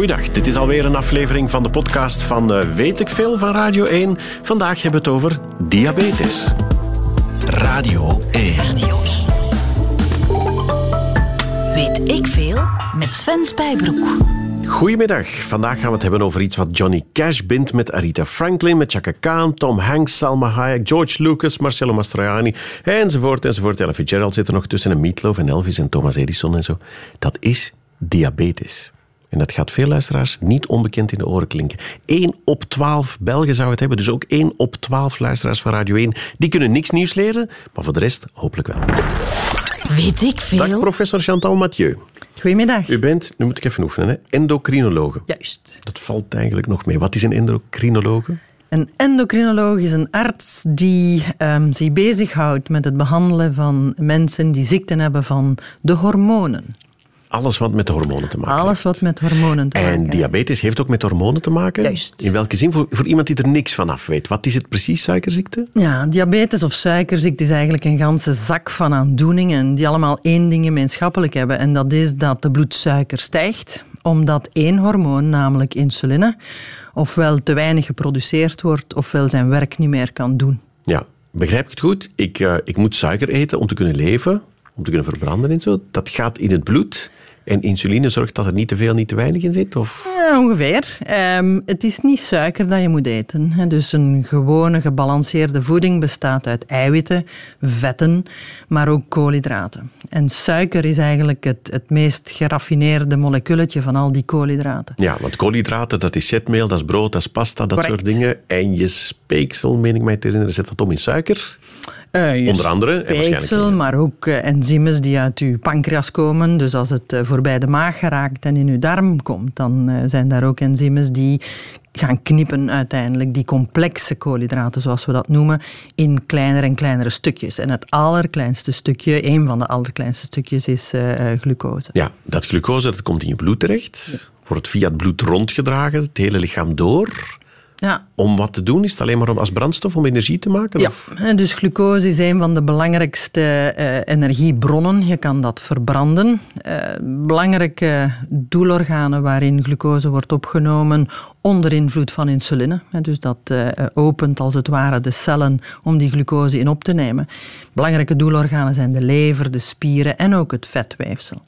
Goeiedag, dit is alweer een aflevering van de podcast van uh, Weet ik Veel van Radio 1. Vandaag hebben we het over diabetes. Radio 1. Weet ik Veel met Sven Spijbroek. Goedemiddag. Vandaag gaan we het hebben over iets wat Johnny Cash bindt met Aretha Franklin, met Chaka Khan, Tom Hanks, Salma Hayek, George Lucas, Marcello Mastroianni, enzovoort, enzovoort. Ella Fitzgerald zit er nog tussen en Meatloaf en Elvis en Thomas Edison en zo. Dat is diabetes. En dat gaat veel luisteraars niet onbekend in de oren klinken. 1 op 12 Belgen zou het hebben, dus ook 1 op 12 luisteraars van Radio 1. Die kunnen niks nieuws leren, maar voor de rest hopelijk wel. Weet ik veel? Dag professor Chantal Mathieu. Goedemiddag. U bent, nu moet ik even oefenen, hè, endocrinologe. Juist. Dat valt eigenlijk nog mee. Wat is een endocrinologe? Een endocrinoloog is een arts die um, zich bezighoudt met het behandelen van mensen die ziekten hebben van de hormonen. Alles wat met de hormonen te maken Alles wat met hormonen te maken En diabetes heeft ook met hormonen te maken? Juist. In welke zin? Voor, voor iemand die er niks van af weet. Wat is het precies, suikerziekte? Ja, diabetes of suikerziekte is eigenlijk een ganse zak van aandoeningen die allemaal één ding gemeenschappelijk hebben. En dat is dat de bloedsuiker stijgt, omdat één hormoon, namelijk insuline, ofwel te weinig geproduceerd wordt, ofwel zijn werk niet meer kan doen. Ja, begrijp ik het goed? Ik, uh, ik moet suiker eten om te kunnen leven, om te kunnen verbranden en zo. Dat gaat in het bloed. En insuline zorgt dat er niet te veel, niet te weinig in zit? Of? Ja, ongeveer. Um, het is niet suiker dat je moet eten. Dus een gewone gebalanceerde voeding bestaat uit eiwitten, vetten, maar ook koolhydraten. En suiker is eigenlijk het, het meest geraffineerde moleculetje van al die koolhydraten. Ja, want koolhydraten, dat is zetmeel, dat is brood, dat is pasta, dat Correct. soort dingen. En je speeksel, meen ik mij te herinneren, zet dat om in suiker. Uh, Onder andere. Speeksel, maar ook uh, enzymen die uit uw pancreas komen. Dus als het uh, voorbij de maag geraakt en in uw darm komt, dan zijn daar ook enzymen die gaan knippen uiteindelijk die complexe koolhydraten, zoals we dat noemen, in kleinere en kleinere stukjes. En het allerkleinste stukje, een van de allerkleinste stukjes, is glucose. Ja, dat glucose dat komt in je bloed terecht, ja. wordt via het bloed rondgedragen, het hele lichaam door. Ja. Om wat te doen? Is het alleen maar als brandstof om energie te maken? Ja, of? dus glucose is een van de belangrijkste uh, energiebronnen. Je kan dat verbranden. Uh, belangrijke doelorganen waarin glucose wordt opgenomen onder invloed van insuline. Dus dat uh, opent als het ware de cellen om die glucose in op te nemen. Belangrijke doelorganen zijn de lever, de spieren en ook het vetweefsel.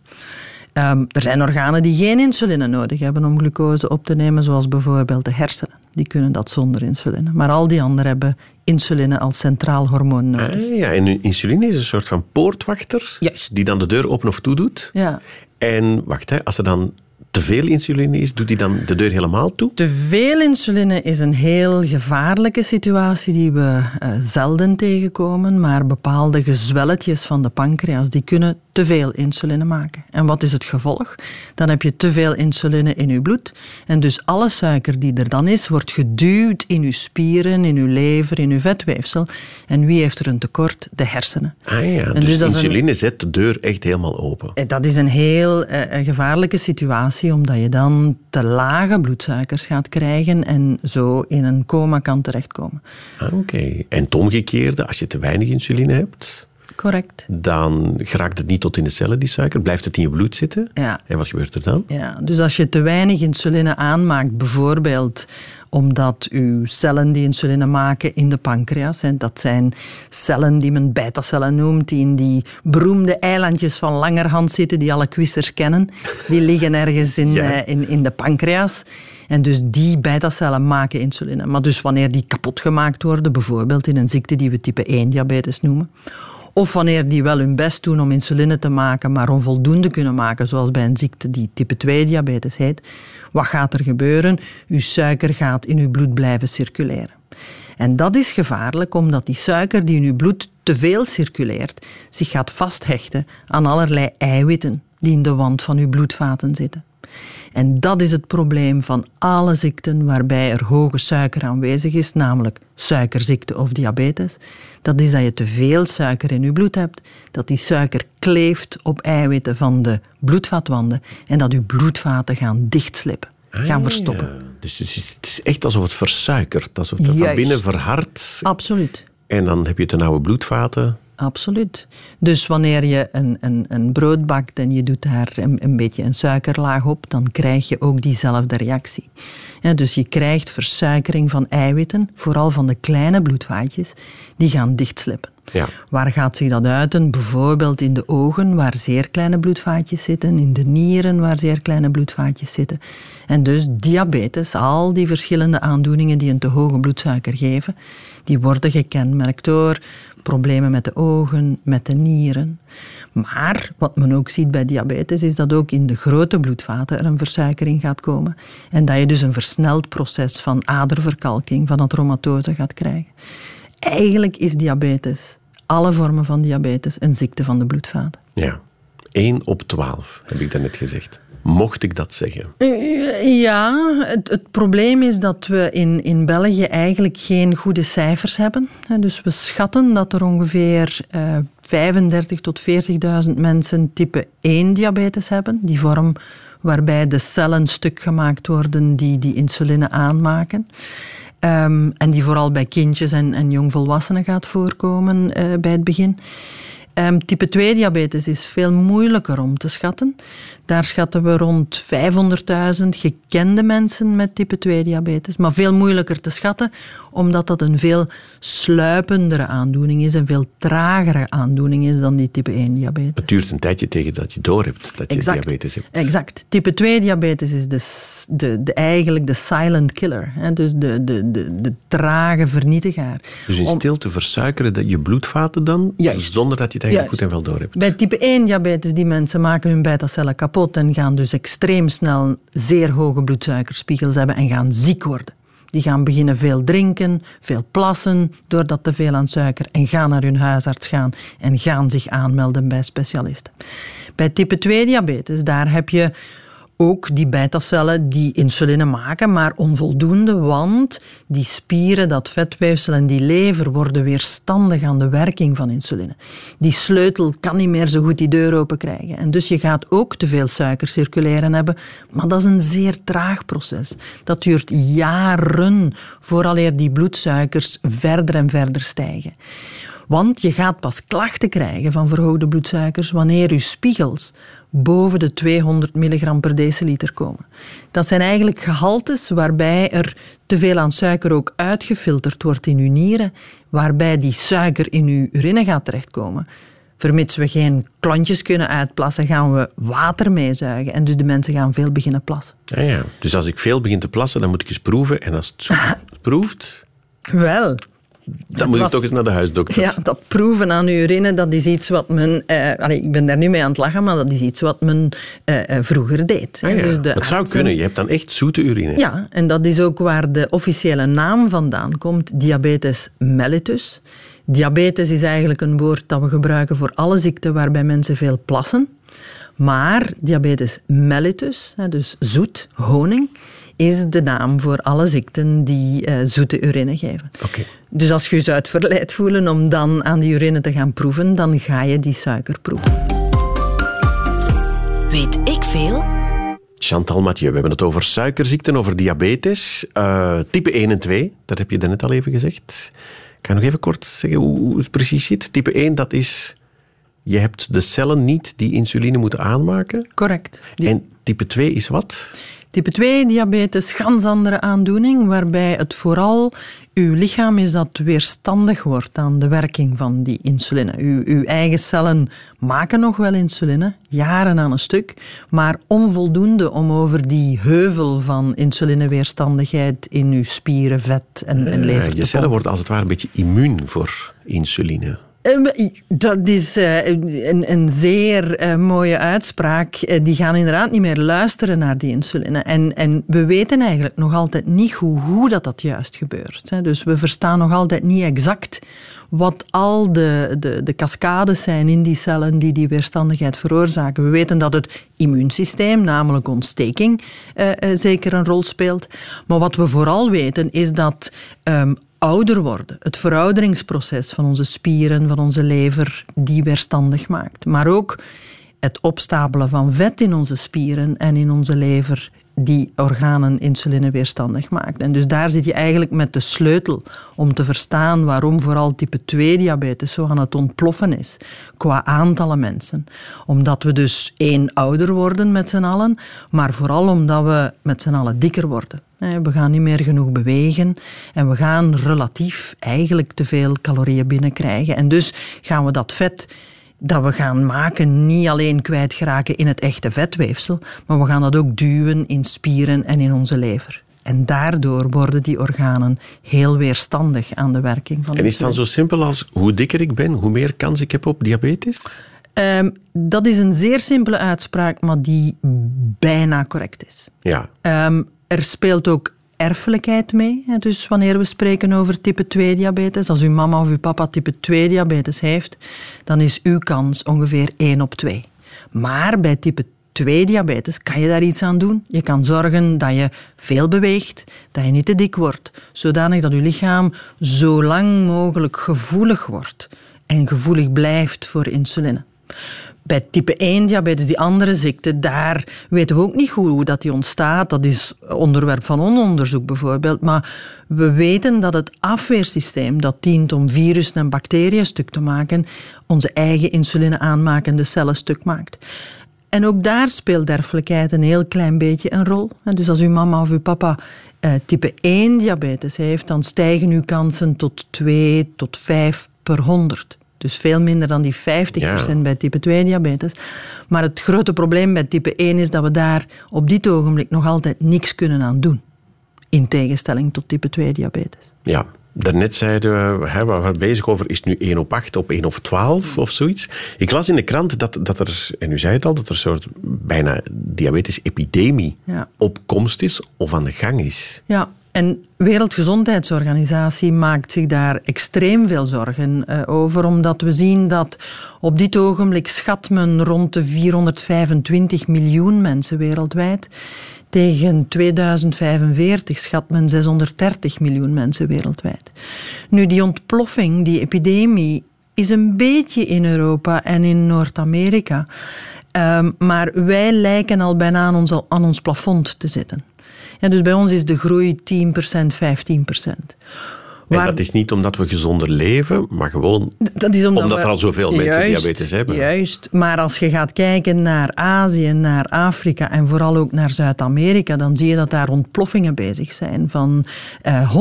Um, er zijn organen die geen insuline nodig hebben om glucose op te nemen, zoals bijvoorbeeld de hersenen. Die kunnen dat zonder insuline. Maar al die anderen hebben insuline als centraal hormoon nodig. Ah, ja, en insuline is een soort van poortwachter Juist. die dan de deur open of toe doet. Ja. En wacht, hè, als er dan te veel insuline is, doet die dan de deur helemaal toe? Te veel insuline is een heel gevaarlijke situatie die we uh, zelden tegenkomen, maar bepaalde gezwelletjes van de pancreas die kunnen te veel insuline maken. En wat is het gevolg? Dan heb je te veel insuline in je bloed en dus alle suiker die er dan is, wordt geduwd in je spieren, in je lever, in je vetweefsel. En wie heeft er een tekort? De hersenen. Ah ja, dus, dus insuline een... zet de deur echt helemaal open. Dat is een heel uh, gevaarlijke situatie, omdat je dan te lage bloedsuikers gaat krijgen en zo in een coma kan terechtkomen. Ah, Oké. Okay. En het omgekeerde, als je te weinig insuline hebt... Correct. Dan geraakt het niet tot in de cellen, die suiker. Blijft het in je bloed zitten. Ja. En wat gebeurt er dan? Ja, dus als je te weinig insuline aanmaakt, bijvoorbeeld omdat uw cellen die insuline maken in de pancreas, hè, dat zijn cellen die men beta-cellen noemt, die in die beroemde eilandjes van Langerhand zitten, die alle quizers kennen. Die liggen ergens in, Ja. eh, in, in de pancreas. En dus die beta-cellen maken insuline. Maar dus wanneer die kapot gemaakt worden, bijvoorbeeld in een ziekte die we type 1 diabetes noemen, of wanneer die wel hun best doen om insuline te maken, maar onvoldoende kunnen maken, zoals bij een ziekte die type 2 diabetes heet, wat gaat er gebeuren? Uw suiker gaat in uw bloed blijven circuleren. En dat is gevaarlijk, omdat die suiker die in uw bloed te veel circuleert, zich gaat vasthechten aan allerlei eiwitten die in de wand van uw bloedvaten zitten. En dat is het probleem van alle ziekten waarbij er hoge suiker aanwezig is, namelijk suikerziekte of diabetes. Dat is dat je te veel suiker in je bloed hebt, dat die suiker kleeft op eiwitten van de bloedvatwanden en dat uw bloedvaten gaan dichtslippen, gaan Ah, verstoppen. ja. Dus het is, echt alsof het versuikert, alsof het van binnen verhardt. Absoluut. En dan heb je ten oude bloedvaten absoluut. Dus wanneer je een, een, een brood bakt en je doet daar een, een beetje een suikerlaag op, dan krijg je ook diezelfde reactie. Ja, dus je krijgt versuikering van eiwitten, vooral van de kleine bloedvaatjes, die gaan dichtslippen. Ja. Waar gaat zich dat uiten? Bijvoorbeeld in de ogen, waar zeer kleine bloedvaatjes zitten, in de nieren, waar zeer kleine bloedvaatjes zitten. En dus diabetes, al die verschillende aandoeningen die een te hoge bloedsuiker geven, die worden gekenmerkt door problemen met de ogen, met de nieren. Maar wat men ook ziet bij diabetes is dat ook in de grote bloedvaten er een versuikering gaat komen. En dat je dus een versneld proces van aderverkalking, van atromatose gaat krijgen. Eigenlijk is diabetes, alle vormen van diabetes, een ziekte van de bloedvaten. Ja. 1 op 12, heb ik daarnet gezegd. Mocht ik dat zeggen? Ja, het, probleem is dat we in, in België eigenlijk geen goede cijfers hebben. Dus we schatten dat er ongeveer uh, 35 tot 40.000 mensen type 1 diabetes hebben. Die vorm waarbij de cellen stuk gemaakt worden die die insuline aanmaken. Um, en die vooral bij kindjes en, en jongvolwassenen gaat voorkomen uh, bij het begin. Um, type 2 diabetes is veel moeilijker om te schatten. Daar schatten we rond 500.000 gekende mensen met type 2 diabetes. Maar veel moeilijker te schatten, omdat dat een veel sluipendere aandoening is, een veel tragere aandoening is dan die type 1 diabetes. Het duurt een tijdje tegen dat je door hebt dat je exact, diabetes hebt. Exact. Type 2 diabetes is de, de, de eigenlijk de silent killer. Hè? Dus de, de, de, de trage vernietigaar. Dus in stilte versuikeren dat je bloedvaten dan, Juist. zonder dat je het eigenlijk Juist. goed en wel door hebt. Bij type 1 diabetes, die mensen maken hun beta-cellen kapot en gaan dus extreem snel zeer hoge bloedsuikerspiegels hebben en gaan ziek worden. Die gaan beginnen veel drinken, veel plassen doordat te veel aan suiker en gaan naar hun huisarts gaan en gaan zich aanmelden bij specialisten. Bij type 2 diabetes, daar heb je ook die beta-cellen die insuline maken, maar onvoldoende, want die spieren, dat vetweefsel en die lever worden weerstandig aan de werking van insuline. Die sleutel kan niet meer zo goed die deur open krijgen. En dus je gaat ook te veel suiker circuleren hebben, maar dat is een zeer traag proces. Dat duurt jaren vooraleer die bloedsuikers verder en verder stijgen. Want je gaat pas klachten krijgen van verhoogde bloedsuikers wanneer je spiegels boven de 200 milligram per deciliter komen. Dat zijn eigenlijk gehaltes waarbij er te veel aan suiker ook uitgefilterd wordt in uw nieren, waarbij die suiker in uw urine gaat terechtkomen. Vermits we geen klontjes kunnen uitplassen, gaan we water meezuigen. En dus de mensen gaan veel beginnen plassen. Ja, ja. Dus als ik veel begin te plassen, dan moet ik eens proeven. En als het proeft... Wel, dan moet ik toch eens naar de huisdokter. Ja, dat proeven aan urine, dat is iets wat men... Eh, ik ben daar nu mee aan het lachen, maar dat is iets wat men eh, eh vroeger deed. Ah, ja. dus de dat zou kunnen. Je hebt dan echt zoete urine. Ja, en dat is ook waar de officiële naam vandaan komt. Diabetes mellitus. Diabetes is eigenlijk een woord dat we gebruiken voor alle ziekten waarbij mensen veel plassen. Maar diabetes mellitus, dus zoet, honing, is de naam voor alle ziekten die uh, zoete urine geven. Okay. Dus als je je uit verleid voelen om dan aan die urine te gaan proeven, dan ga je die suiker proeven. Weet ik veel? Chantal Mathieu, we hebben het over suikerziekten, over diabetes. Uh, type 1 en 2, dat heb je net al even gezegd. Kan je nog even kort zeggen hoe het precies zit? Type 1, dat is... Je hebt de cellen niet die insuline moeten aanmaken. Correct. Die... En type 2 is wat? Type 2 diabetes, ganz andere aandoening, waarbij het vooral uw lichaam is dat weerstandig wordt aan de werking van die insuline. Uw, uw eigen cellen maken nog wel insuline, jaren aan een stuk, maar onvoldoende om over die heuvel van insulineweerstandigheid in uw spieren, vet en, en lever te Je cellen worden als het ware een beetje immuun voor insuline. Ehm, dat is eh, een, een zeer eh, mooie uitspraak. Eh, die gaan inderdaad niet meer luisteren naar die insuline. En, en we weten eigenlijk nog altijd niet hoe, hoe dat, dat juist gebeurt. Dus we verstaan nog altijd niet exact wat al de, de, de cascades zijn in die cellen die die weerstandigheid veroorzaken. We weten dat het immuunsysteem, namelijk ontsteking, zeker een rol speelt. Maar wat we vooral weten is dat um, ouder worden. Het verouderingsproces van onze spieren, van onze lever, die weerstandig maakt. Maar ook het opstapelen van vet in onze spieren en in onze lever, die organen insulineweerstandig maakt. En dus daar zit je eigenlijk met de sleutel om te verstaan waarom vooral type 2 diabetes zo aan het ontploffen is qua aantallen mensen. Omdat we dus één ouder worden met z'n allen, maar vooral omdat we met z'n allen dikker worden. We gaan niet meer genoeg bewegen en we gaan relatief eigenlijk te veel calorieën binnenkrijgen. En dus gaan we dat vet dat we gaan maken niet alleen kwijtgeraken in het echte vetweefsel, maar we gaan dat ook duwen in spieren en in onze lever. En daardoor worden die organen heel weerstandig aan de werking van En is het dan zo simpel als hoe dikker ik ben, hoe meer kans ik heb op diabetes? Um, dat is een zeer simpele uitspraak, maar die bijna correct is. Ja. Um, er speelt ook erfelijkheid mee. Dus wanneer we spreken over type 2 diabetes, als uw mama of uw papa type 2 diabetes heeft, dan is uw kans ongeveer 1 op 2. Maar bij type 2 diabetes kan je daar iets aan doen. Je kan zorgen dat je veel beweegt, dat je niet te dik wordt, zodanig dat je lichaam zo lang mogelijk gevoelig wordt en gevoelig blijft voor insuline bij type 1 diabetes, die andere ziekte, daar weten we ook niet goed hoe dat die ontstaat. Dat is onderwerp van onderzoek bijvoorbeeld. Maar we weten dat het afweersysteem dat dient om virussen en bacteriën stuk te maken, onze eigen insuline aanmakende cellen stuk maakt. En ook daar speelt derfelijkheid een heel klein beetje een rol. Dus als uw mama of uw papa eh, type 1 diabetes heeft, dan stijgen uw kansen tot 2 tot 5 per 100. Dus veel minder dan die 50% bij type 2 diabetes. Maar het grote probleem bij type 1 is dat we daar op dit ogenblik nog altijd niks kunnen aan doen. In tegenstelling tot type 2 diabetes. Ja, Daarnet zeiden we, hè, waar we bezig over, is nu 1 op 8 op 1 of 12 of zoiets. Ik las in de krant dat, dat er, en u zei het al, dat er een soort bijna diabetes-epidemie ja. op komst is of aan de gang is. Ja, en Wereldgezondheidsorganisatie maakt zich daar extreem veel zorgen uh, over, omdat we zien dat op dit ogenblik schat men rond de 425 miljoen mensen wereldwijd. Tegen 2045 schat men 630 miljoen mensen wereldwijd. Nu, die ontploffing, die epidemie, is een beetje in Europa en in Noord-Amerika. Um, maar wij lijken al bijna aan ons plafond te zitten. Dus bij ons is de groei 10%, 15%. En dat is niet omdat we gezonder leven, maar gewoon dat is omdat, er al zoveel mensen diabetes hebben. Juist, maar als je gaat kijken naar Azië, naar Afrika en vooral ook naar Zuid-Amerika, dan zie je dat daar ontploffingen bezig zijn van eh,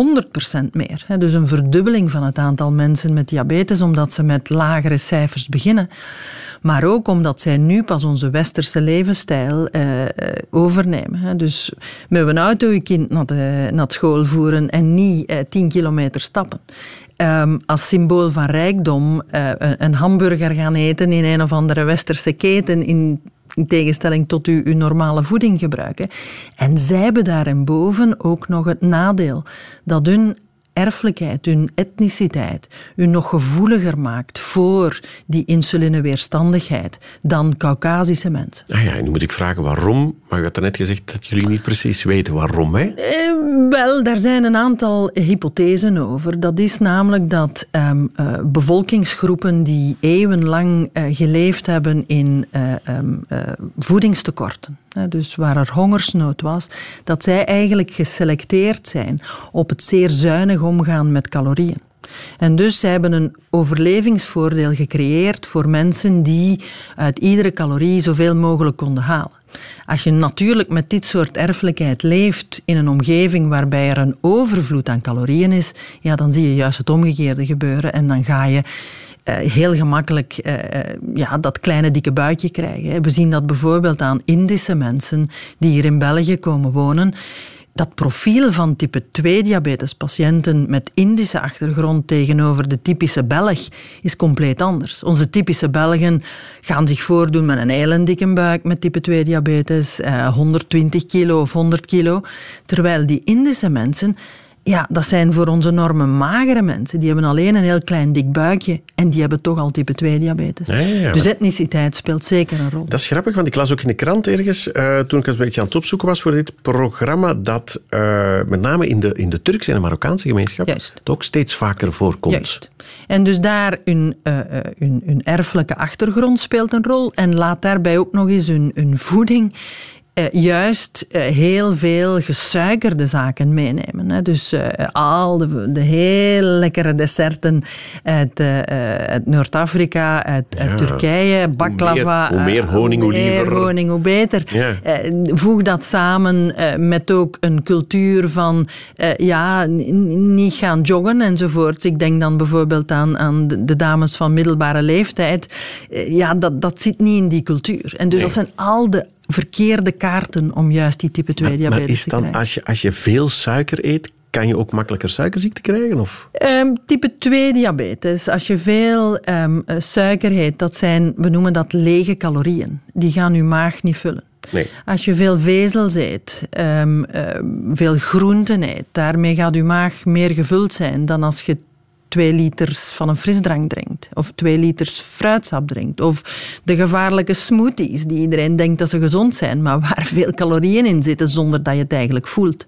100% meer. Dus een verdubbeling van het aantal mensen met diabetes, omdat ze met lagere cijfers beginnen. Maar ook omdat zij nu pas onze westerse levensstijl uh, overnemen. Dus met een auto je kind naar, de, naar school voeren en niet uh, 10 kilometer stappen. Um, als symbool van rijkdom uh, een hamburger gaan eten in een of andere westerse keten in in tegenstelling tot uw, uw normale voeding gebruiken. En zij hebben daarboven ook nog het nadeel dat hun erfelijkheid, hun etniciteit, u nog gevoeliger maakt voor die insulineweerstandigheid dan Caucasische mensen. Ah ja, nu moet ik vragen waarom, maar u had net gezegd dat jullie niet precies weten waarom. Hè? Eh, wel, daar zijn een aantal hypothesen over. Dat is namelijk dat um, uh, bevolkingsgroepen die eeuwenlang uh, geleefd hebben in uh, um, voedingstekorten, dus waar er hongersnood was, dat zij eigenlijk geselecteerd zijn op het zeer zuinig omgaan met calorieën. En dus zij hebben een overlevingsvoordeel gecreëerd voor mensen die uit iedere calorie zoveel mogelijk konden halen. Als je natuurlijk met dit soort erfelijkheid leeft in een omgeving waarbij er een overvloed aan calorieën is, ja, dan zie je juist het omgekeerde gebeuren en dan ga je heel gemakkelijk uh, ja, dat kleine dikke buikje krijgen. We zien dat bijvoorbeeld aan Indische mensen die hier in België komen wonen dat profiel van type 2 diabetespatiënten met Indische achtergrond tegenover de typische Belg is compleet anders. Onze typische Belgen gaan zich voordoen met een heel dikke buik met type 2 diabetes, 120 kilo of 100 kilo, terwijl die Indische mensen ja, dat zijn voor onze normen magere mensen. Die hebben alleen een heel klein dik buikje en die hebben toch al type 2 diabetes. dus etniciteit speelt zeker een rol. Dat is grappig, want ik las ook in de krant ergens, uh, toen ik een beetje aan het opzoeken was voor dit programma, dat uh, met name in de, in de Turkse en de Marokkaanse gemeenschap Juist. het ook steeds vaker voorkomt. Juist. En dus daar hun, uh, hun, hun erfelijke achtergrond speelt een rol en laat daarbij ook nog eens hun, hun voeding eh, juist eh, heel veel gesuikerde zaken meenemen. Hè. Dus eh, al de, de heel lekkere desserten uit, uit Noord-Afrika, uit. Turkije, baklava. Hoe meer- hoe meer honing, hoe hoe meer liever. honing, hoe beter. Ja. Voeg dat samen met ook een cultuur van ja, niet gaan joggen enzovoort. Ik denk dan bijvoorbeeld aan, aan de, dames van middelbare leeftijd. Ja, dat, dat zit niet in die cultuur. En dus Nee. dat zijn al de verkeerde kaarten om juist die type 2 Maar, diabetes maar is te dan, krijgen. als je, als je veel suiker eet, kan je ook makkelijker suikerziekte krijgen? Of? Ehm, type 2 diabetes, als je veel eh, suiker eet, dat zijn, we noemen dat lege calorieën. Die gaan je maag niet vullen. Nee. Als je veel vezels eet, ehm, veel groenten eet, daarmee gaat je maag meer gevuld zijn dan als je twee liters van een frisdrank drinkt. Of twee liters fruitsap drinkt. Of de gevaarlijke smoothies die iedereen denkt dat ze gezond zijn, maar waar veel calorieën in zitten zonder dat je het eigenlijk voelt.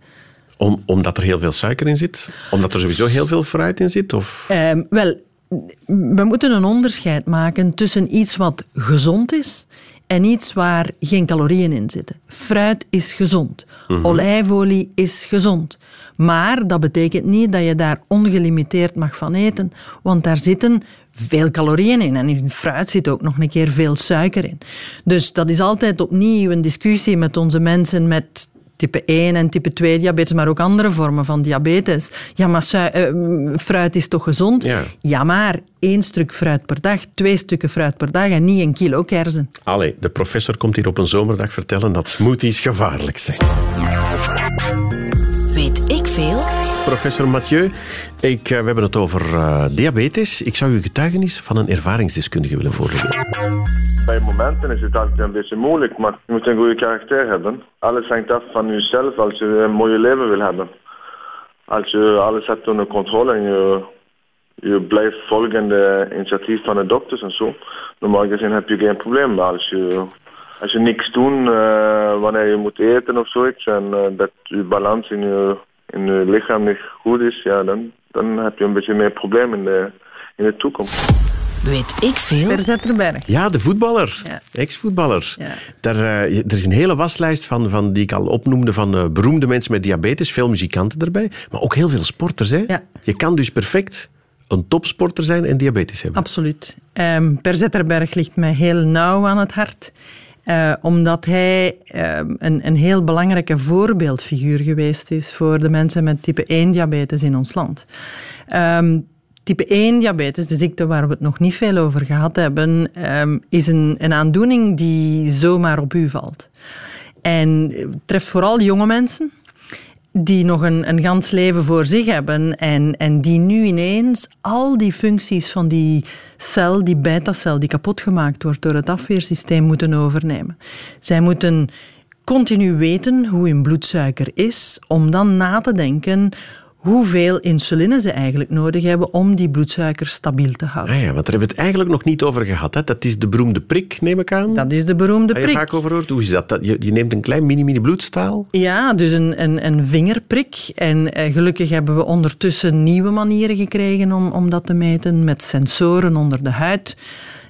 Om, omdat er heel veel suiker in zit? Omdat er sowieso heel veel fruit in zit? Of? Ehm, wel, we moeten een onderscheid maken tussen iets wat gezond is en iets waar geen calorieën in zitten. Fruit is gezond. Olijfolie is gezond. Maar dat betekent niet dat je daar ongelimiteerd mag van eten, want daar zitten veel calorieën in. En in fruit zit ook nog een keer veel suiker in. Dus dat is altijd opnieuw een discussie met onze mensen met type 1 en type 2 diabetes, maar ook andere vormen van diabetes. Ja, maar eh, fruit is toch gezond? Ja. maar één stuk fruit per dag, twee stukken fruit per dag en niet een kilo kersen. Allee, de professor komt hier op een zomerdag vertellen dat smoothies gevaarlijk zijn. Weet ik veel? Professor Mathieu, ik, eh, we hebben het over eh, diabetes. Ik zou u getuigenis van een ervaringsdeskundige willen voorleggen. Bij momenten is het altijd een beetje moeilijk, maar je moet een goede karakter hebben. Alles hangt af van jezelf als je een mooie leven wil hebben. Als je alles hebt onder controle en je, je blijft volgen de initiatief van de dokters en zo, normaal gezien heb je geen probleem. Als je, als je niks doet eh, wanneer je moet eten of zoiets en dat je balans in je, in je lichaam niet goed is, ja, dan, dan heb je een beetje meer probleem in de, in de toekomst. Weet ik veel? Per Zetterberg. Ja, de voetballer. Ja. Ex-voetballer. Ja. Daar, eh, er is een hele waslijst van, van die ik al opnoemde van eh, beroemde mensen met diabetes. Veel muzikanten erbij, maar ook heel veel sporters. Hè? Ja. Je kan dus perfect een topsporter zijn en diabetes hebben. Absoluut. Ehm per Zetterberg ligt mij heel nauw aan het hart. Eh, omdat hij ehm, een, een heel belangrijke voorbeeldfiguur geweest is voor de mensen met type 1 diabetes in ons land. Ehm, type 1 diabetes, de ziekte waar we het nog niet veel over gehad hebben, ehm, is een, een aandoening die zomaar op u valt. En het treft vooral jonge mensen die nog een, een gans leven voor zich hebben en, en die nu ineens al die functies van die cel, die beta-cel, die kapot gemaakt wordt door het afweersysteem, moeten overnemen. Zij moeten continu weten hoe hun bloedsuiker is, om dan na te denken hoeveel insuline ze eigenlijk nodig hebben om die bloedsuiker stabiel te houden. Ah ja, want daar hebben we het eigenlijk nog niet over gehad. Hè? Dat is de beroemde prik, neem ik aan. Dat is de beroemde Heb je prik. vaak over gehoord? Hoe is dat? Dat- Je, je neemt een klein mini-mini bloedstaal. Ja, dus een, een, een vingerprik. En eh, gelukkig hebben we ondertussen nieuwe manieren gekregen om, om dat te meten met sensoren onder de huid.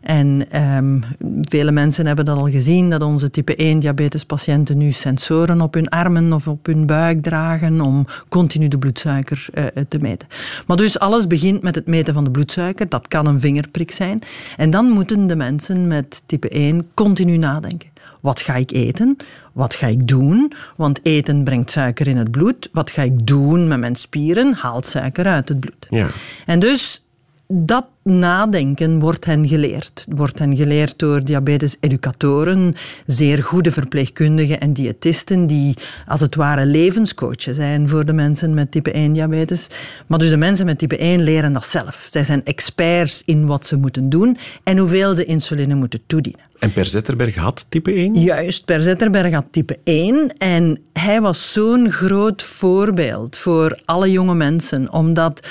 En ehm, vele mensen hebben dat al gezien, dat onze type 1 diabetespatiënten nu sensoren op hun armen of op hun buik dragen om continu de bloedsuiker eh, te meten. Maar dus alles begint met het meten van de bloedsuiker. Dat kan een vingerprik zijn. En dan moeten de mensen met type 1 continu nadenken. Wat ga ik eten? Wat ga ik doen? Want eten brengt suiker in het bloed. Wat ga ik doen met mijn spieren? Haalt suiker uit het bloed. Ja. En dus dat nadenken wordt hen geleerd. Wordt hen geleerd door diabetes-educatoren, zeer goede verpleegkundigen en diëtisten die als het ware levenscoaches zijn voor de mensen met type 1 diabetes. Maar dus de mensen met type 1 leren dat zelf. Zij zijn experts in wat ze moeten doen en hoeveel ze insuline moeten toedienen. En Per Zetterberg had type 1? Juist, Per Zetterberg had type 1 en hij was zo'n groot voorbeeld voor alle jonge mensen, omdat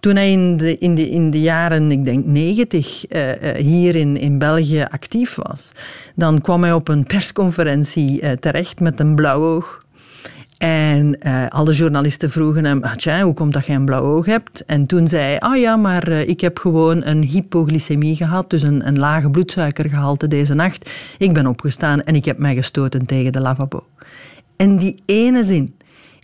toen hij in de, in de, in de jaren, ik denk 90, eh, eh, hier in, in België actief was, dan kwam hij op een persconferentie eh, terecht met een blauw oog. En uh, alle journalisten vroegen hem, tja, hoe komt dat je een blauw oog hebt? En toen zei hij, ah ja, maar uh, ik heb gewoon een hypoglycemie gehad, dus een, een lage bloedsuikergehalte deze nacht. Ik ben opgestaan en ik heb mij gestoten tegen de lavabo. En die ene zin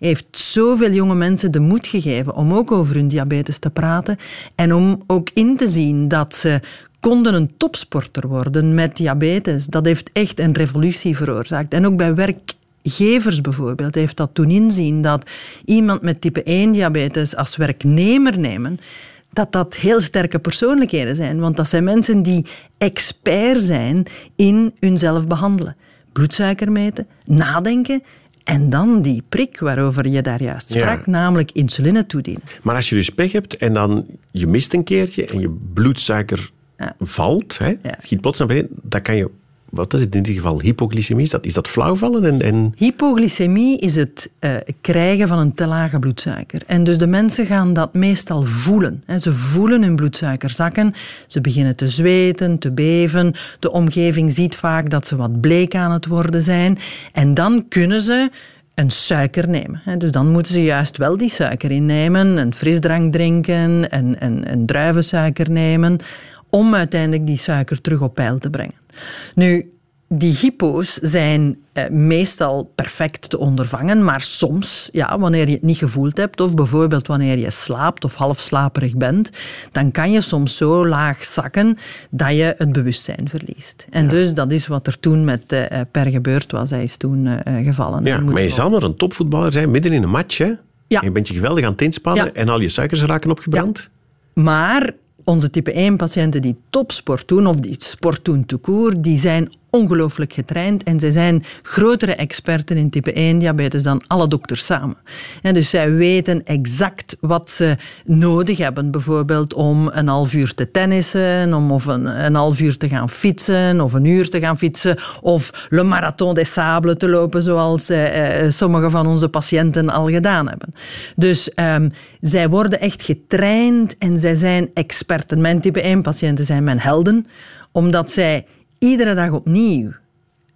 heeft zoveel jonge mensen de moed gegeven om ook over hun diabetes te praten en om ook in te zien dat ze konden een topsporter worden met diabetes. Dat heeft echt een revolutie veroorzaakt. En ook bij werkgevers bijvoorbeeld heeft dat toen inzien dat iemand met type 1 diabetes als werknemer nemen, dat dat heel sterke persoonlijkheden zijn. Want dat zijn mensen die expert zijn in hunzelf behandelen. Bloedsuiker meten, nadenken en dan die prik waarover je daar juist sprak, namelijk insuline toedienen. Maar als je dus pech hebt en dan je mist een keertje en je bloedsuiker valt, hè, schiet plots naar beneden, dan kan je wat is het in dit geval? Hypoglycemie? Is dat, is dat flauwvallen? En, en... Hypoglycemie is het uh, krijgen van een te lage bloedsuiker. En dus de mensen gaan dat meestal voelen. Ze voelen hun bloedsuiker zakken. Ze beginnen te zweten, te beven. De omgeving ziet vaak dat ze wat bleek aan het worden zijn. En dan kunnen ze een suiker nemen. Dus dan moeten ze juist wel die suiker innemen, een frisdrank drinken, een druivensuiker nemen, om uiteindelijk die suiker terug op peil te brengen. Nu, die hypo's zijn eh, meestal perfect te ondervangen, maar soms, ja, wanneer je het niet gevoeld hebt, of bijvoorbeeld wanneer je slaapt of halfslaperig bent, dan kan je soms zo laag zakken dat je het bewustzijn verliest. En dus dat is wat er toen met uh, Per gebeurd was. Hij is toen uh, gevallen. Ja, maar je zal maar een topvoetballer zijn midden in een match, hè? Ja. Je bent je geweldig aan het inspannen en al je suikers raken opgebrand. Maar onze type 1 patiënten die topsport doen, of die sport doen te koer, die zijn ongelooflijk getraind en zij zijn grotere experten in type 1 diabetes dan alle dokters samen. En dus zij weten exact wat ze nodig hebben, bijvoorbeeld om een half uur te tennissen, om of een, een half uur te gaan fietsen, of een uur te gaan fietsen, of le marathon des sables te lopen, zoals eh, eh sommige van onze patiënten al gedaan hebben. Dus eh, zij worden echt getraind en zij zijn experten. Mijn type 1 patiënten zijn mijn helden, omdat zij iedere dag opnieuw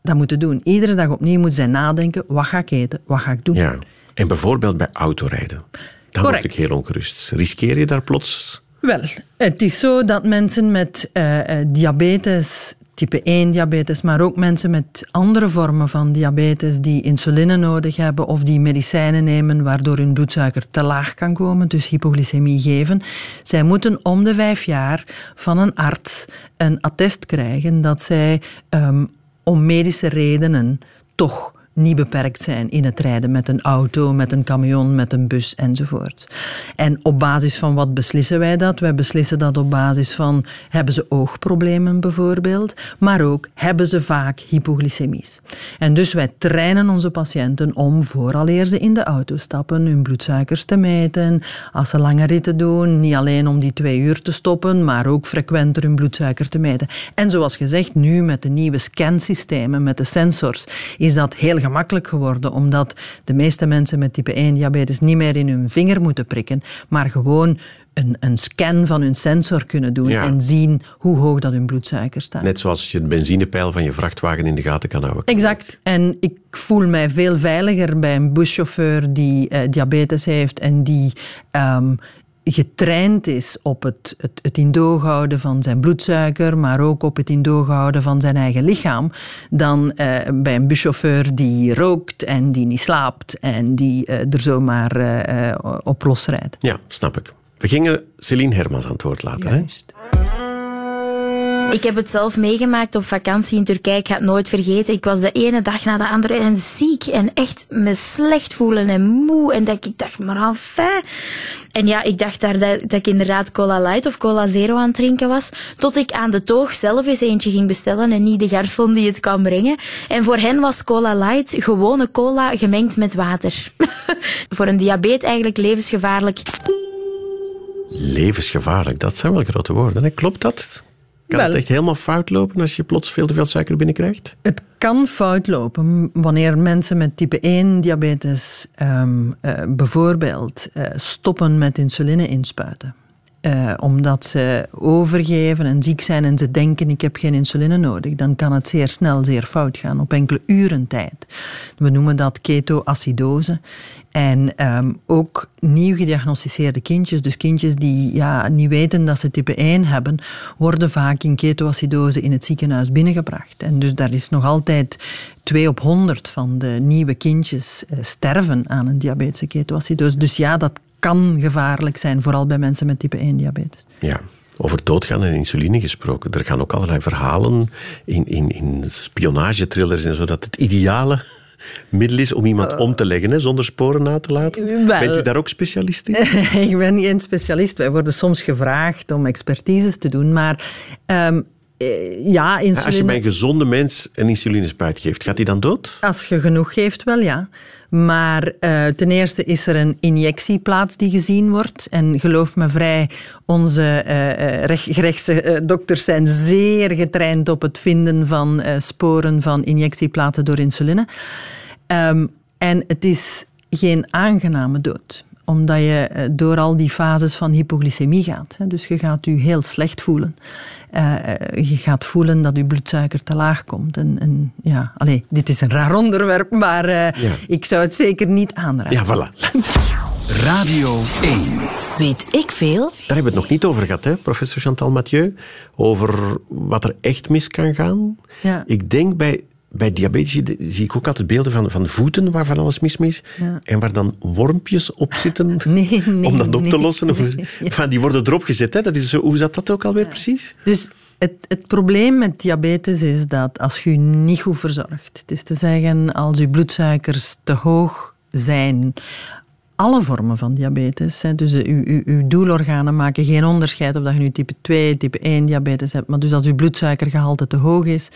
dat moeten doen. Iedere dag opnieuw moeten zij nadenken, wat ga ik eten, wat ga ik doen. Ja. En bijvoorbeeld bij autorijden. Dan Correct. word ik heel ongerust. Riskeer je daar plots... Wel, het is zo dat mensen met uh, diabetes type 1 diabetes, maar ook mensen met andere vormen van diabetes die insuline nodig hebben of die medicijnen nemen waardoor hun bloedsuiker te laag kan komen, dus hypoglycemie geven. Zij moeten om de vijf jaar van een arts een attest krijgen dat zij um, om medische redenen toch niet beperkt zijn in het rijden met een auto, met een camion, met een bus enzovoort. En op basis van wat beslissen wij dat? Wij beslissen dat op basis van hebben ze oogproblemen bijvoorbeeld, maar ook hebben ze vaak hypoglycemies. En dus wij trainen onze patiënten om vooraleer ze in de auto stappen hun bloedsuikers te meten, als ze lange ritten doen, niet alleen om die twee uur te stoppen, maar ook frequenter hun bloedsuiker te meten. En zoals gezegd, nu met de nieuwe scansystemen, met de sensors, is dat heel gemakkelijk geworden, omdat de meeste mensen met type 1 diabetes niet meer in hun vinger moeten prikken, maar gewoon een, een scan van hun sensor kunnen doen en zien hoe hoog dat hun bloedsuiker staat. Net zoals je het benzinepeil van je vrachtwagen in de gaten kan houden. Exact. En ik voel mij veel veiliger bij een buschauffeur die uh, diabetes heeft en die um, getraind is op het, het, het in doog houden van zijn bloedsuiker, maar ook op het in doog houden van zijn eigen lichaam, dan uh, bij een buschauffeur die rookt en die niet slaapt en die uh, er zomaar uh, op losrijdt. Ja, snap ik. We gingen Celine Hermans aan het woord laten. Juist. Hè? Ik heb het zelf meegemaakt op vakantie in Turkije. Ik ga het nooit vergeten. Ik was de ene dag na de andere en ziek en echt me slecht voelen en moe. En dat ik dacht, maar enfin. En ja, ik dacht daar dat, ik inderdaad cola light of cola zero aan het drinken was. Tot ik aan de toog zelf eens eentje ging bestellen en niet de garçon die het kwam brengen. En voor hen was cola light gewone cola gemengd met water. voor een diabetes eigenlijk levensgevaarlijk. Levensgevaarlijk, dat zijn wel grote woorden. Klopt dat? Kan het echt helemaal fout lopen als je plots veel te veel suiker binnenkrijgt? Het kan fout lopen wanneer mensen met type 1 diabetes um, uh, bijvoorbeeld uh, stoppen met insuline inspuiten. Eh, omdat ze overgeven en ziek zijn en ze denken ik heb geen insuline nodig, dan kan het zeer snel zeer fout gaan op enkele uren tijd. We noemen dat ketoacidose. En ehm, ook nieuw gediagnosticeerde kindjes, dus kindjes die ja, niet weten dat ze type 1 hebben, worden vaak in ketoacidose in het ziekenhuis binnengebracht. En dus daar is nog altijd 2 op 100 van de nieuwe kindjes uh, sterven aan een diabetische ketoacidose. Dus ja, dat kan gevaarlijk zijn, vooral bij mensen met type 1 diabetes. Ja. Over doodgaan en insuline gesproken. Er gaan ook allerlei verhalen in, in, in spionagetrillers en zo dat het ideale middel is om iemand om te leggen hè, zonder sporen na te laten? Bent u daar ook specialist in? ik ben geen specialist. Wij worden soms gevraagd om expertises te doen, maar um, ja, insuline... Als je bij een gezonde mens een insulinespuit geeft, gaat hij dan dood? Als je genoeg geeft, wel ja. Maar uh, ten eerste is er een injectieplaats die gezien wordt. En geloof me vrij, onze uh, gerechtse dokters zijn zeer getraind op het vinden van sporen van injectieplaatsen door insuline. Um, en het is geen aangename dood omdat je eh, door al die fases van hypoglycemie gaat. Dus je gaat je heel slecht voelen. Uh, je gaat voelen dat je bloedsuiker te laag komt. En, en ja, allez, dit is een raar onderwerp, maar uh, ja. ik zou het zeker niet aanraden. Ja, voilà. Radio 1. Weet ik veel? Daar hebben we het nog niet over gehad, hè, professor Chantal Mathieu. Over wat er echt mis kan gaan. Ja. Ik denk bij bij diabetes zie ik ook altijd beelden van, van voeten waar van alles mis is. Ja. En waar dan wormpjes op zitten nee, nee, om dat op nee, te lossen. Enfin, die worden erop gezet. Hè? Dat is zo, hoe zat dat ook alweer precies? Dus het, het, probleem met diabetes is dat als je je niet goed verzorgt, het is te zeggen als je bloedsuikers te hoog zijn, alle vormen van diabetes. Hè. Dus uw, uw, uw, doelorganen maken geen onderscheid of dat je nu type 2, type 1 diabetes hebt. Maar dus als uw bloedsuikergehalte te hoog is,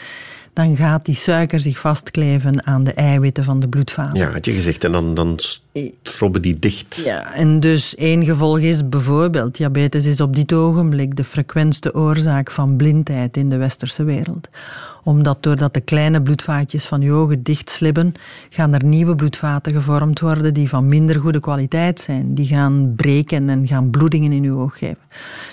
dan gaat die suiker zich vastkleven aan de eiwitten van de bloedvaten. Ja, had je gezegd. En dan, dan strobben die dicht. Ja, en dus één gevolg is bijvoorbeeld, diabetes is op dit ogenblik de frequentste oorzaak van blindheid in de westerse wereld omdat doordat de kleine bloedvaatjes van je ogen dichtslibben, gaan er nieuwe bloedvaten gevormd worden die van minder goede kwaliteit zijn. Die gaan breken en gaan bloedingen in je oog geven.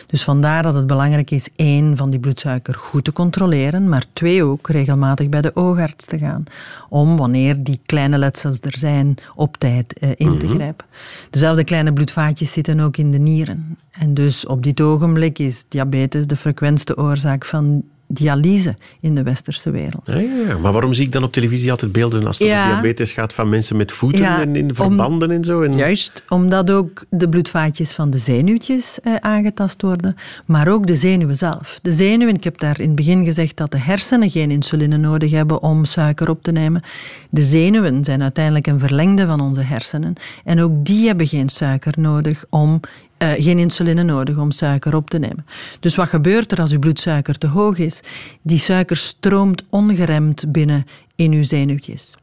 Dus vandaar dat het belangrijk is, één, van die bloedsuiker goed te controleren, maar twee, ook regelmatig bij de oogarts te gaan. Om, wanneer die kleine letsels er zijn, op tijd eh, in te mhm. grijpen. Dezelfde kleine bloedvaatjes zitten ook in de nieren. En dus op dit ogenblik is diabetes de frequentste oorzaak van dialyse in de westerse wereld. Ja, ja, maar waarom zie ik dan op televisie altijd beelden als het ja. over diabetes gaat van mensen met voeten en in verbanden en zo? En... Juist, omdat ook de bloedvaatjes van de zenuwtjes eh, aangetast worden, maar ook de zenuwen zelf. De zenuwen, ik heb daar in het begin gezegd dat de hersenen geen insuline nodig hebben om suiker op te nemen. De zenuwen zijn uiteindelijk een verlengde van onze hersenen en ook die hebben geen suiker nodig om uh, geen insuline nodig om suiker op te nemen. Dus wat gebeurt er als uw bloedsuiker te hoog is? Die suiker stroomt ongeremd binnen in uw zenuwtjes.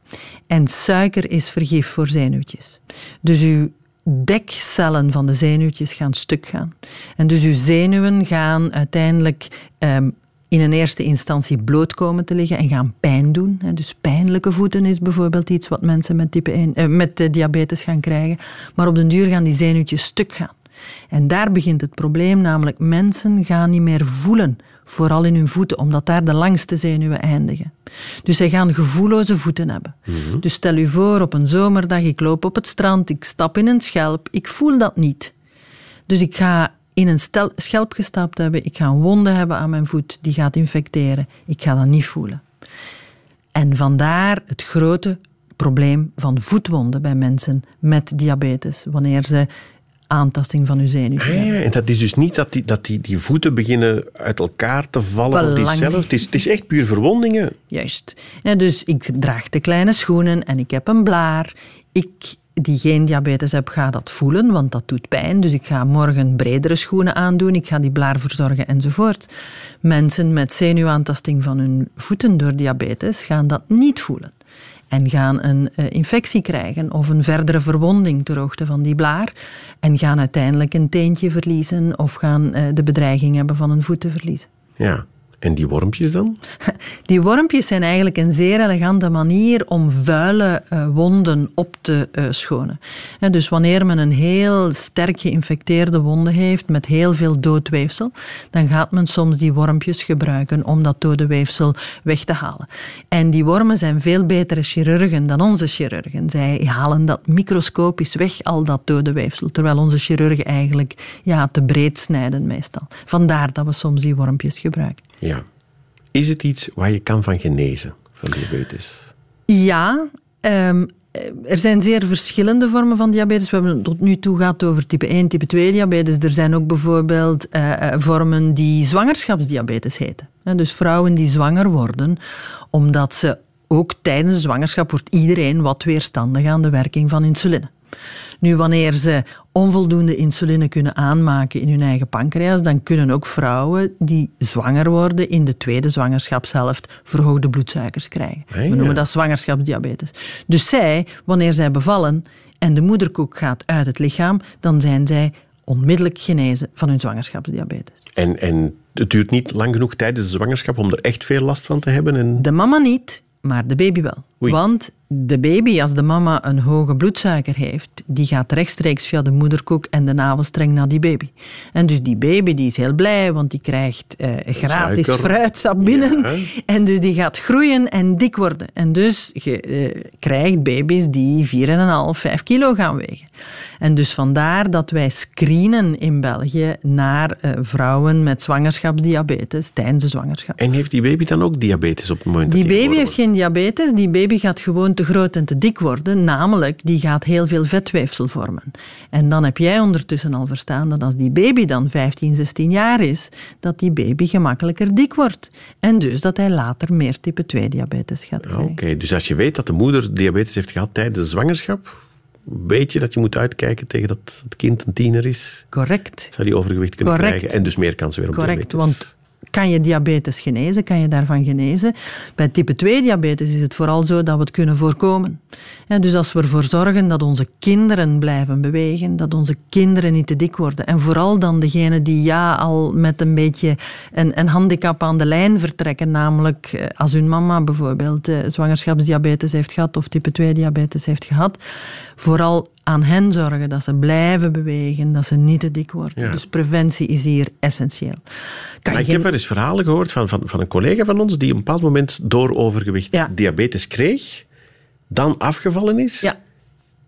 En suiker is vergif voor zenuwtjes. Dus uw dekcellen van de zenuwtjes gaan stuk gaan. En dus uw zenuwen gaan uiteindelijk um, in een eerste instantie bloot komen te liggen en gaan pijn doen. Dus pijnlijke voeten is bijvoorbeeld iets wat mensen met, type 1, eh, met eh, diabetes gaan krijgen. Maar op den duur gaan die zenuwtjes stuk gaan. En daar begint het probleem, namelijk mensen gaan niet meer voelen, vooral in hun voeten, omdat daar de langste zenuwen eindigen. Dus zij gaan gevoelloze voeten hebben. Mhm. Dus stel u voor, op een zomerdag, ik loop op het strand, ik stap in een schelp, ik voel dat niet. Dus ik ga in een stel, schelp gestapt hebben, ik ga een wonde hebben aan mijn voet, die gaat infecteren. Ik ga dat niet voelen. En vandaar het grote probleem van voetwonden bij mensen met diabetes. Wanneer ze aantasting van uw zenuwen. Ah, ja, en dat is dus niet dat die, dat die, die voeten beginnen uit elkaar te vallen of die. Het is, het is echt puur verwondingen. Juist. Ja, dus ik draag de kleine schoenen en ik heb een blaar. Ik die geen diabetes heb, ga dat voelen, want dat doet pijn. Dus ik ga morgen bredere schoenen aandoen, ik ga die blaar verzorgen enzovoort. Mensen met zenuwaantasting van hun voeten door diabetes gaan dat niet voelen en gaan een uh, infectie krijgen of een verdere verwonding ter hoogte van die blaar en gaan uiteindelijk een teentje verliezen of gaan uh, de bedreiging hebben van een voet te verliezen. Ja, En die wormpjes dan? Die wormpjes zijn eigenlijk een zeer elegante manier om vuile uh, wonden op te uh, schonen. En dus wanneer men een heel sterk geïnfecteerde wonde heeft met heel veel dood weefsel, dan gaat men soms die wormpjes gebruiken om dat dode weefsel weg te halen. En die wormen zijn veel betere chirurgen dan onze chirurgen. Zij halen dat microscopisch weg, al dat dode weefsel, terwijl onze chirurgen eigenlijk ja, te breed snijden meestal. Vandaar dat we soms die wormpjes gebruiken. Ja. Is het iets waar je kan van genezen, van diabetes? Ja, um, er zijn zeer verschillende vormen van diabetes. We hebben het tot nu toe gehad over type 1, type 2 diabetes. Er zijn ook bijvoorbeeld uh, vormen die zwangerschapsdiabetes heten. Dus vrouwen die zwanger worden, omdat ze ook tijdens de zwangerschap wordt iedereen wat weerstandig aan de werking van insuline. Nu, wanneer ze onvoldoende insuline kunnen aanmaken in hun eigen pancreas, dan kunnen ook vrouwen die zwanger worden in de tweede zwangerschapshelft verhoogde bloedsuikers krijgen. We noemen dat zwangerschapsdiabetes. Dus zij, wanneer zij bevallen en de moederkoek gaat uit het lichaam, dan zijn zij onmiddellijk genezen van hun zwangerschapsdiabetes. En, en het duurt niet lang genoeg tijdens de zwangerschap om er echt veel last van te hebben? En... De mama niet, maar de baby wel. Oei. Want de baby, als de mama een hoge bloedsuiker heeft, die gaat rechtstreeks via de moederkoek en de navelstreng naar die baby. En dus die baby die is heel blij, want die krijgt eh, gratis Suiker. fruitsap binnen. Ja. En dus die gaat groeien en dik worden. En dus je eh, krijgt baby's die 4,5, 5 kilo gaan wegen. En dus vandaar dat wij screenen in België naar eh, vrouwen met zwangerschapsdiabetes tijdens de zwangerschap. En heeft die baby dan ook diabetes op het moment Die dat baby heeft geen diabetes, die baby gaat gewoon te groot en te dik worden, namelijk die gaat heel veel vetweefsel vormen. En dan heb jij ondertussen al verstaan dat als die baby dan 15, 16 jaar is, dat die baby gemakkelijker dik wordt. En dus dat hij later meer type 2 diabetes gaat krijgen. Oké, dus als je weet dat de moeder diabetes heeft gehad tijdens de zwangerschap, weet je dat je moet uitkijken tegen dat het kind een tiener is, Correct. zou die overgewicht kunnen Correct. krijgen en dus meer kans weer op Correct, diabetes. want kan je diabetes genezen? Kan je daarvan genezen? Bij type 2 diabetes is het vooral zo dat we het kunnen voorkomen. Dus als we ervoor zorgen dat onze kinderen blijven bewegen, dat onze kinderen niet te dik worden. En vooral dan degenen die ja al met een beetje een, een handicap aan de lijn vertrekken, namelijk eh, als hun mama bijvoorbeeld eh, zwangerschapsdiabetes heeft gehad of type 2 diabetes heeft gehad, vooral aan hen zorgen dat ze blijven bewegen, dat ze niet te dik worden. Ja. Dus preventie is hier essentieel. Kan ik heb wel eens verhalen gehoord van, van, van een collega van ons die op een bepaald moment door overgewicht Ja. diabetes kreeg, dan afgevallen is Ja.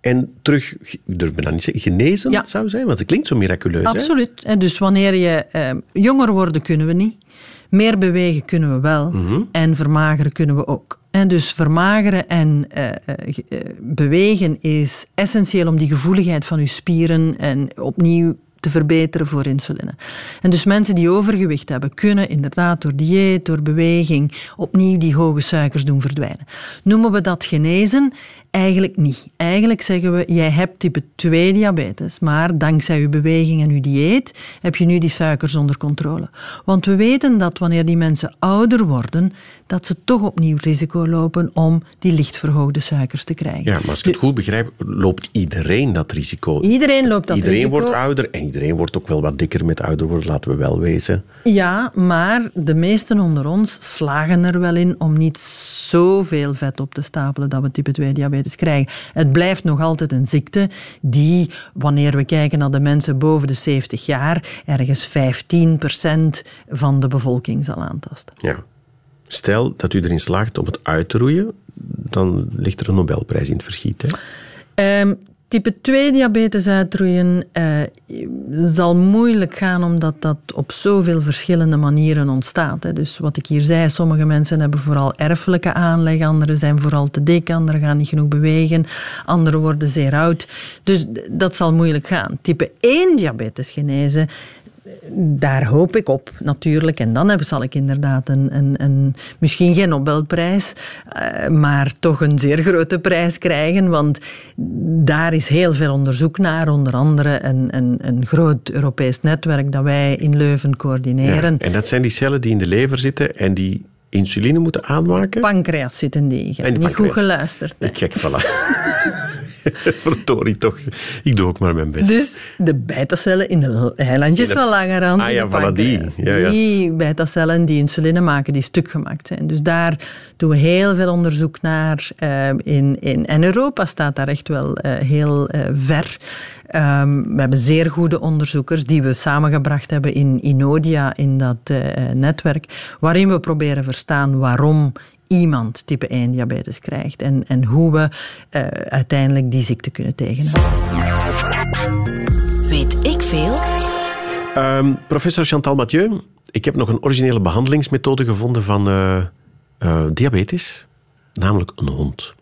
en terug, ik durf niet zeggen, genezen Ja. zou zijn, want het klinkt zo miraculeus. Absoluut. Dus wanneer je eh, jonger worden kunnen we niet. Meer bewegen kunnen we wel. Mhm. En vermageren kunnen we ook. En dus vermageren en eh, eh, eh, bewegen is essentieel om die gevoeligheid van uw spieren en opnieuw te verbeteren voor insuline. En dus mensen die overgewicht hebben, kunnen inderdaad door dieet, door beweging, opnieuw die hoge suikers doen verdwijnen. Noemen we dat genezen? Eigenlijk niet. Eigenlijk zeggen we, jij hebt type 2 diabetes, maar dankzij uw beweging en uw dieet heb je nu die suikers onder controle. Want we weten dat wanneer die mensen ouder worden, dat ze toch opnieuw risico lopen om die licht verhoogde suikers te krijgen. Ja, maar als ik het goed begrijp, loopt iedereen dat risico. Iedereen loopt dat iedereen risico. wordt ouder en iedereen wordt ook wel wat dikker met ouder worden, laten we wel wezen. Ja, maar de meesten onder ons slagen er wel in om niet zoveel vet op te stapelen dat we type 2 diabetes krijgen. Het blijft nog altijd een ziekte die, wanneer we kijken naar de mensen boven de 70 jaar, ergens 15% van de bevolking zal aantasten. Ja. Stel dat u erin slaagt om het uit te roeien, dan ligt er een Nobelprijs in het verschiet. Hè? Ehm, type 2 diabetes uitroeien eh, zal moeilijk gaan omdat dat op zoveel verschillende manieren ontstaat. Hè. Dus wat ik hier zei, sommige mensen hebben vooral erfelijke aanleg, anderen zijn vooral te dik, anderen gaan niet genoeg bewegen, anderen worden zeer oud. Dus dat zal moeilijk gaan. Type 1 diabetes genezen, daar hoop ik op, natuurlijk. En dan heb, zal ik inderdaad een, een, een misschien geen Nobelprijs, eh, maar toch een zeer grote prijs krijgen. Want daar is heel veel onderzoek naar. Onder andere een, een, een groot Europees netwerk dat wij in Leuven coördineren. En dat zijn die cellen die in de lever zitten en die insuline moeten aanmaken. Pancreas zitten die. Ik heb niet goed geluisterd. nee. Ik voilà. Verdorie toch. Ik doe ook maar mijn best. Dus de beta-cellen in de eilandjes In de- van Langerhand. Ah in ja, voilà, die. Ja, die beta-cellen die insuline maken, die stuk gemaakt zijn. Dus daar doen we heel veel onderzoek naar. eh, in, in, en Europa staat daar echt wel eh, heel eh, ver. Ehm, we hebben zeer goede onderzoekers die we samengebracht hebben in Inodia, in dat netwerk, waarin we proberen verstaan waarom iemand type 1 diabetes krijgt en, en hoe we eh, uiteindelijk die ziekte kunnen tegenhouden. Weet ik veel? Ehm, professor Chantal Mathieu, ik heb nog een originele behandelingsmethode gevonden van eh, eh, diabetes, namelijk een hond.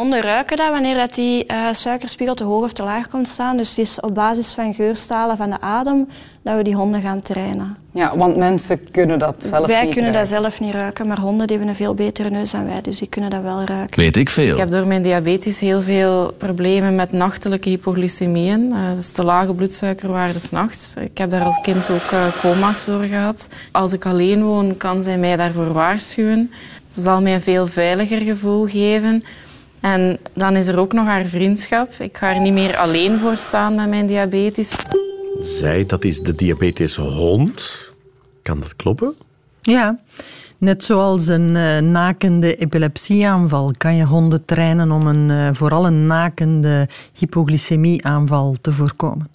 Honden ruiken dat wanneer dat die eh, suikerspiegel te hoog of te laag komt staan. Dus het is op basis van geurstalen van de adem dat we die honden gaan trainen. Ja, want mensen kunnen dat zelf wij niet kunnen dat zelf niet ruiken, maar honden die hebben een veel betere neus dan wij, dus die kunnen dat wel ruiken. Weet ik veel. Ik heb door mijn diabetes heel veel problemen met nachtelijke hypoglycemieën. Eh, dus te lage bloedsuikerwaarde s'nachts. Ik heb daar als kind ook eh, coma's voor gehad. Als ik alleen woon, kan zij mij daarvoor waarschuwen. Ze zal mij een veel veiliger gevoel geven. En dan is er ook nog haar vriendschap. Ik ga er niet meer alleen voor staan met mijn diabetes. Zij, dat is de diabeteshond. Kan dat kloppen? Ja, net zoals een eh, nakende epilepsieaanval kan je honden trainen om een, eh, vooral een nakende hypoglycemieaanval te voorkomen.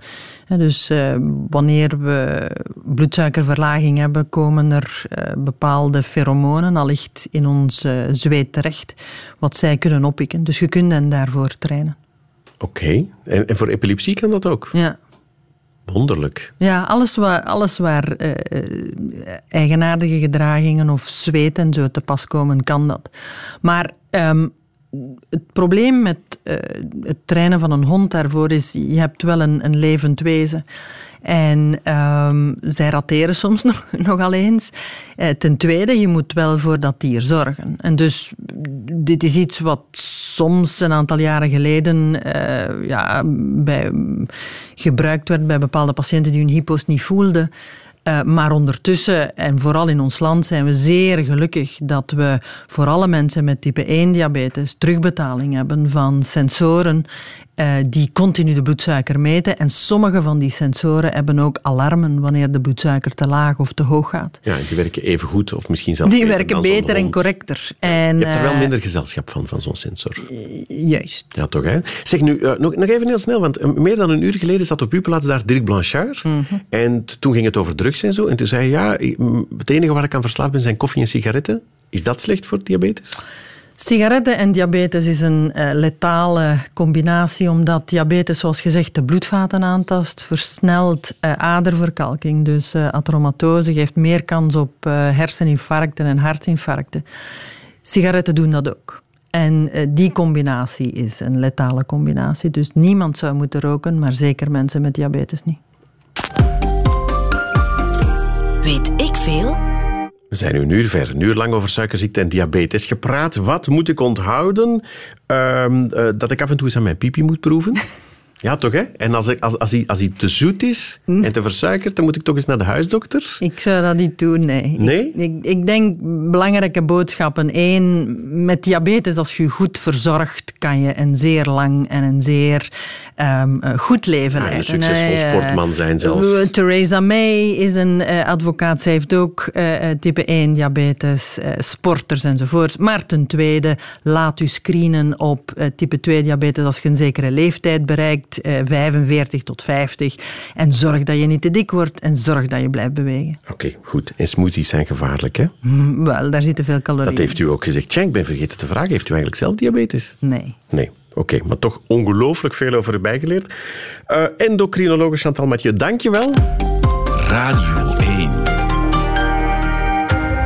Dus eh, wanneer we bloedsuikerverlaging hebben, komen er bepaalde feromonen allicht in ons zweet terecht, wat zij kunnen oppikken. Dus je kunt hen daarvoor trainen. Oké. En, en voor epilepsie kan dat ook? Ja. Wonderlijk. Ja, alles waar, alles waar eh, eh, eigenaardige gedragingen of zweet en zo te pas komen, kan dat. Maar ehm, het probleem met eh, het trainen van een hond daarvoor is, je hebt wel een, een levend wezen. En ehm, zij rateren soms nog, nogal eens. Eh, ten tweede, je moet wel voor dat dier zorgen. En dus dit is iets wat soms een aantal jaren geleden eh, ja, bij, gebruikt werd bij bepaalde patiënten die hun hypo's niet voelden. Uh, maar ondertussen, en vooral in ons land, zijn we zeer gelukkig dat we voor alle mensen met type 1 diabetes terugbetaling hebben van sensoren uh, die continu de bloedsuiker meten. En sommige van die sensoren hebben ook alarmen wanneer de bloedsuiker te laag of te hoog gaat. Ja, die werken even goed of misschien zelfs Die beter werken beter en correcter. En, Je hebt er wel uh, minder gezelschap van, van zo'n sensor. Juist. Ja, toch hè? Zeg nu, uh, nog, nog even heel snel, want meer dan een uur geleden zat op uw plaats daar Dirk Blanchard. Mhm. En toen ging het over drugs en zo. En toen zei hij, ja, het enige waar ik aan verslaafd ben zijn koffie en sigaretten. Is dat slecht voor diabetes? Sigaretten en diabetes is een uh, letale combinatie, omdat diabetes, zoals gezegd, de bloedvaten aantast, versnelt uh, aderverkalking. Dus uh, atromatose geeft meer kans op herseninfarcten en hartinfarcten. Sigaretten doen dat ook. En die combinatie is een letale combinatie. Dus niemand zou moeten roken, maar zeker mensen met diabetes niet. Weet ik veel? We zijn nu een uur ver, een uur lang over suikerziekte en diabetes gepraat. Wat moet ik onthouden? Uh, uh, dat ik af en toe eens aan mijn pipi moet proeven. Ja, toch hè? En als, ik, als, als, hij, als hij te zoet is en te versuikerd, dan moet ik toch eens naar de huisdokter? Ik zou dat niet doen, nee. Nee? Ik, ik, ik denk belangrijke boodschappen. Eén, met diabetes, als je goed verzorgt, kan je een zeer lang en een zeer um, goed leven leiden. Een succesvol uh, sportman zijn zelfs. Uh, Theresa May is een uh, advocaat. Zij heeft ook uh, type 1 diabetes, sporters enzovoort. Maar ten tweede, laat u screenen op type 2 diabetes als je een zekere leeftijd bereikt. 45 tot 50. En zorg dat je niet te dik wordt en zorg dat je blijft bewegen. Oké, okay, goed. En smoothies zijn gevaarlijk, hè? Mm, wel, daar zitten veel calorieën Dat heeft u ook gezegd. Tja, ik ben vergeten te vragen. Heeft u eigenlijk zelf diabetes? Nee. Nee. Oké, okay, maar toch ongelooflijk veel over u bijgeleerd. Uh, endocrinologe Chantal Mathieu, dank je wel. Radio 1.